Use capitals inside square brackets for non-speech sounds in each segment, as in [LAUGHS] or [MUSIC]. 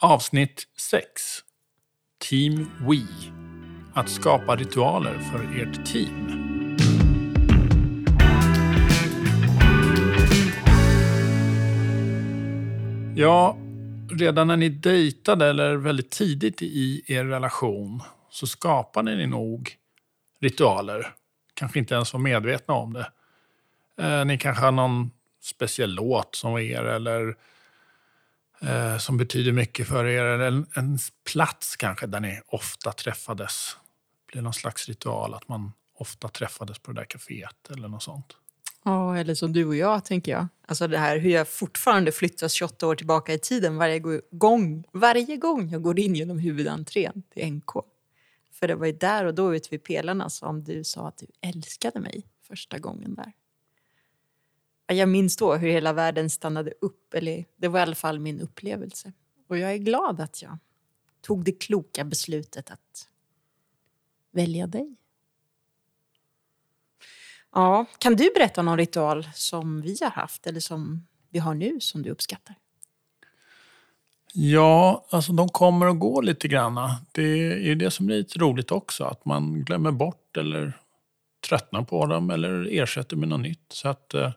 Avsnitt 6. Team We. Att skapa ritualer för ert team. Ja, redan när ni dejtade eller väldigt tidigt i er relation så skapade ni nog ritualer. Kanske inte ens var medvetna om det. Eh, ni kanske har någon speciell låt som var er eller eh, som betyder mycket för er. Eller en, en plats kanske där ni ofta träffades. Det blev någon slags ritual att man ofta träffades på det där kaféet eller något sånt. Ja, eller som du och jag, tänker jag. Alltså det här hur jag fortfarande flyttas 28 år tillbaka i tiden varje gång, varje gång jag går in genom huvudentrén till NK. För det var ju där och då ute vid pelarna som du sa att du älskade mig första gången där. Jag minns då hur hela världen stannade upp, eller det var i alla fall min upplevelse. Och jag är glad att jag tog det kloka beslutet att välja dig. Ja, kan du berätta någon ritual som vi har haft eller som vi har nu som du uppskattar? Ja, alltså de kommer och går lite grann. Det är det som är lite roligt också, att man glömmer bort eller tröttnar på dem eller ersätter med något nytt. Så att eh,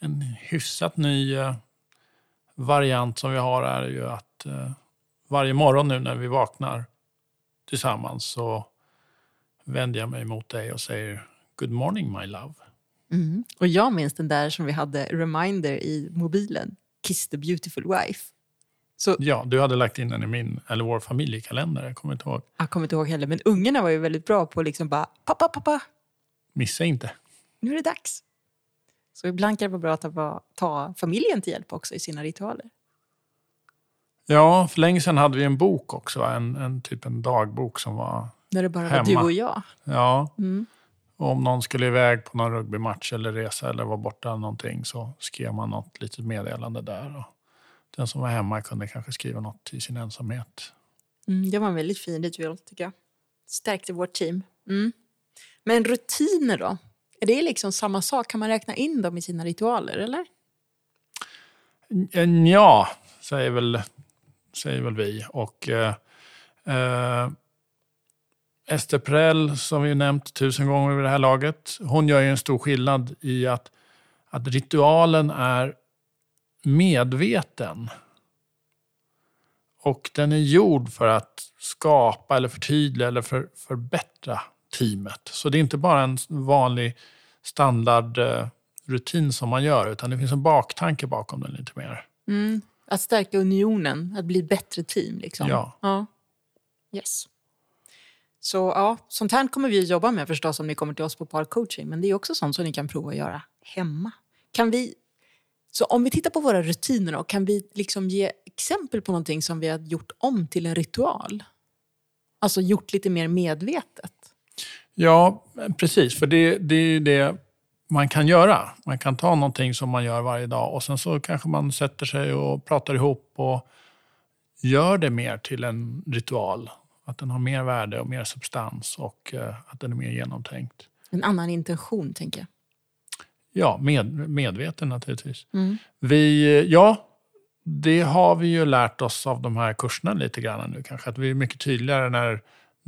en hyfsat ny eh, variant som vi har är ju att eh, varje morgon nu när vi vaknar tillsammans så vänder jag mig mot dig och säger Good morning my love. Mm. Och jag minns den där som vi hade reminder i mobilen. Kiss the beautiful wife. Så, ja, du hade lagt in den i min, eller vår familjekalender. Jag kommer inte ihåg. Jag kommer inte ihåg heller. Men ungarna var ju väldigt bra på att liksom bara, pappa, pappa. Missa inte. Nu är det dags. Så ibland kan det vara bra att ta, ta familjen till hjälp också i sina ritualer. Ja, för länge sedan hade vi en bok också. En, en typ en dagbok som var När det bara hemma. var du och jag. Ja. Mm. Och om någon skulle iväg på någon rugbymatch eller resa eller var borta någonting så skrev man något litet meddelande där. Och den som var hemma kunde kanske skriva något i sin ensamhet. Mm, det var en väldigt fin ritual tycker jag. Stärkte vårt team. Mm. Men rutiner då? Är det liksom samma sak? Kan man räkna in dem i sina ritualer eller? Ja, säger väl, säger väl vi. Och eh, eh, Ester Prell, som vi nämnt tusen gånger vid det här laget, hon gör ju en stor skillnad i att, att ritualen är medveten. Och den är gjord för att skapa eller förtydliga eller för, förbättra teamet. Så det är inte bara en vanlig standardrutin som man gör, utan det finns en baktanke bakom den lite mer. Mm. Att stärka unionen, att bli bättre team. Liksom. Ja. ja. Yes. Så ja, sånt här kommer vi att jobba med förstås om ni kommer till oss på parcoaching. Men det är också sånt som ni kan prova att göra hemma. Kan vi, så om vi tittar på våra rutiner då, kan vi liksom ge exempel på någonting som vi har gjort om till en ritual? Alltså gjort lite mer medvetet? Ja, precis. För det, det är det man kan göra. Man kan ta någonting som man gör varje dag och sen så kanske man sätter sig och pratar ihop och gör det mer till en ritual att den har mer värde och mer substans och uh, att den är mer genomtänkt. En annan intention, tänker jag. Ja, med, medveten naturligtvis. Mm. Vi, ja, det har vi ju lärt oss av de här kurserna lite grann nu kanske. Att vi är mycket tydligare när,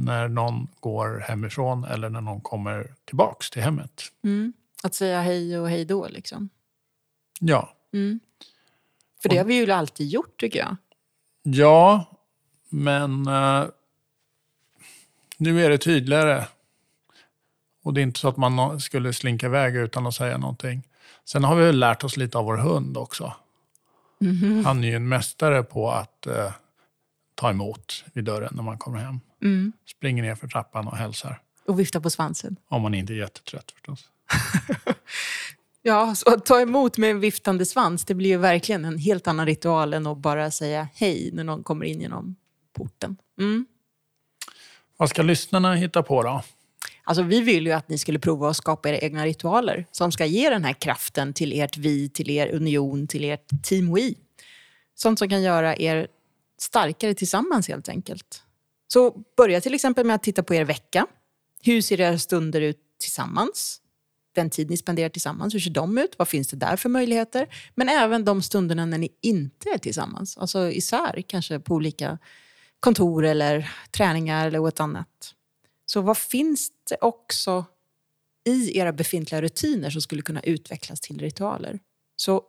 när någon går hemifrån eller när någon kommer tillbaks till hemmet. Mm. Att säga hej och hej då liksom. Ja. Mm. För det har vi ju alltid gjort tycker jag. Ja, men uh, nu är det tydligare. Och det är inte så att man skulle slinka iväg utan att säga någonting. Sen har vi lärt oss lite av vår hund också. Mm -hmm. Han är ju en mästare på att eh, ta emot vid dörren när man kommer hem. Mm. Springer ner för trappan och hälsar. Och viftar på svansen. Om man inte är jättetrött förstås. [LAUGHS] ja, så att ta emot med en viftande svans, det blir ju verkligen en helt annan ritual än att bara säga hej när någon kommer in genom porten. Mm. Vad ska lyssnarna hitta på då? Alltså, vi vill ju att ni skulle prova att skapa era egna ritualer som ska ge den här kraften till ert vi, till er union, till ert team we. Sånt som kan göra er starkare tillsammans helt enkelt. Så börja till exempel med att titta på er vecka. Hur ser era stunder ut tillsammans? den tid ni spenderar tillsammans, hur ser de ut? Vad finns det där för möjligheter? Men även de stunderna när ni inte är tillsammans, alltså isär, kanske på olika kontor eller träningar eller något annat. Så vad finns det också i era befintliga rutiner som skulle kunna utvecklas till ritualer? Så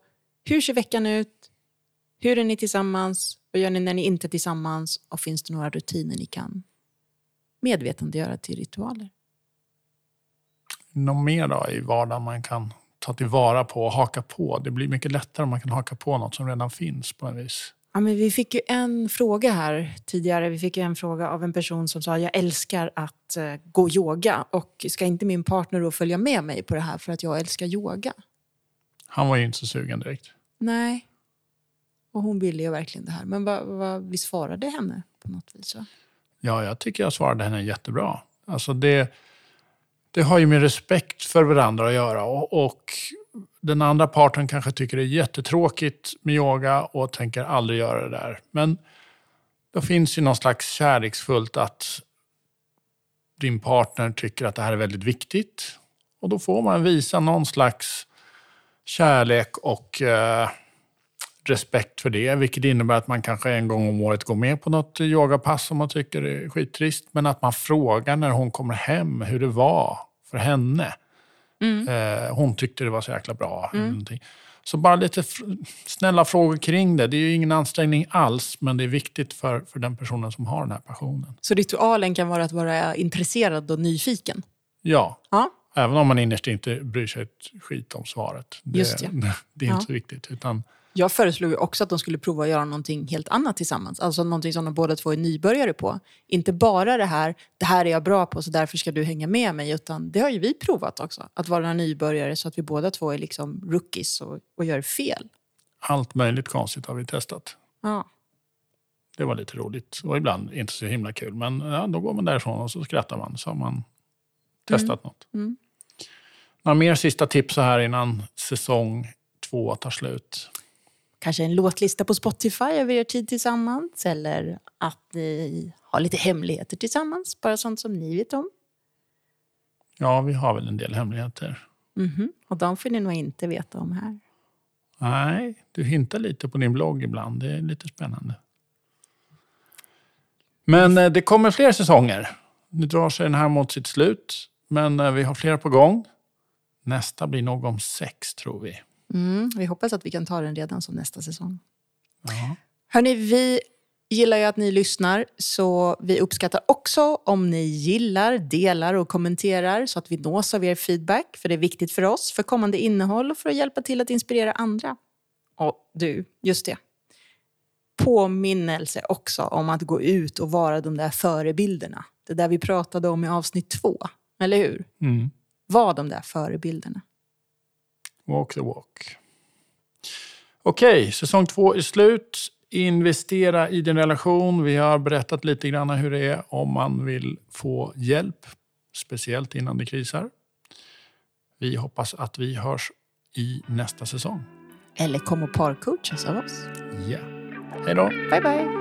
hur ser veckan ut? Hur är ni tillsammans? Vad gör ni när ni inte är tillsammans? Och finns det några rutiner ni kan medvetandegöra till ritualer? Något mer då i vardagen man kan ta tillvara på och haka på? Det blir mycket lättare om man kan haka på något som redan finns på en vis. Ja, men vi fick ju en fråga här tidigare. Vi fick en fråga av en person som sa jag älskar att uh, gå yoga och ska inte min partner då följa med mig på det här för att jag älskar yoga? Han var ju inte så sugen direkt. Nej. Och hon ville ju verkligen det här. Men va, va, vi svarade henne på något vis? Va? Ja, jag tycker jag svarade henne jättebra. Alltså det, det har ju med respekt för varandra att göra. Och, och den andra parten kanske tycker det är jättetråkigt med yoga och tänker aldrig göra det där. Men då finns ju någon slags kärleksfullt att din partner tycker att det här är väldigt viktigt. Och då får man visa någon slags kärlek och eh, respekt för det. Vilket innebär att man kanske en gång om året går med på något yogapass som man tycker är skittrist. Men att man frågar när hon kommer hem hur det var för henne. Mm. Eh, hon tyckte det var så jäkla bra. Mm. Så bara lite snälla frågor kring det. Det är ju ingen ansträngning alls, men det är viktigt för, för den personen som har den här passionen. Så ritualen kan vara att vara intresserad och nyfiken? Ja. ja. Även om man innerst inte bryr sig ett skit om svaret. Det, Just det. [LAUGHS] det är inte ja. så viktigt. Utan jag föreslog också att de skulle prova att göra någonting helt annat tillsammans. Alltså någonting som de båda två är nybörjare på. Inte bara det här, det här är jag bra på så därför ska du hänga med mig. Utan det har ju vi provat också. Att vara nybörjare så att vi båda två är liksom rookies och, och gör fel. Allt möjligt konstigt har vi testat. Ja. Det var lite roligt och ibland inte så himla kul. Men ja, då går man därifrån och så skrattar man så har man testat mm. något. Mm. Några mer sista tips så här innan säsong två tar slut? Kanske en låtlista på Spotify över er tid tillsammans eller att ni har lite hemligheter tillsammans, bara sånt som ni vet om. Ja, vi har väl en del hemligheter. Mm -hmm. Och de får ni nog inte veta om här. Nej, du hintar lite på din blogg ibland. Det är lite spännande. Men eh, det kommer fler säsonger. Nu drar sig den här mot sitt slut, men eh, vi har flera på gång. Nästa blir nog om sex, tror vi. Mm, vi hoppas att vi kan ta den redan som nästa säsong. Ja. Hörni, vi gillar ju att ni lyssnar, så vi uppskattar också om ni gillar, delar och kommenterar så att vi nås av er feedback. För det är viktigt för oss, för kommande innehåll och för att hjälpa till att inspirera andra. Och du, just det. Påminnelse också om att gå ut och vara de där förebilderna. Det där vi pratade om i avsnitt två, eller hur? Mm. Var de där förebilderna. Walk the walk. Okej, okay, säsong två är slut. Investera i din relation. Vi har berättat lite grann hur det är om man vill få hjälp, speciellt innan det krisar. Vi hoppas att vi hörs i nästa säsong. Eller kom och parcoachas av oss. Ja. Hej då. Bye, bye.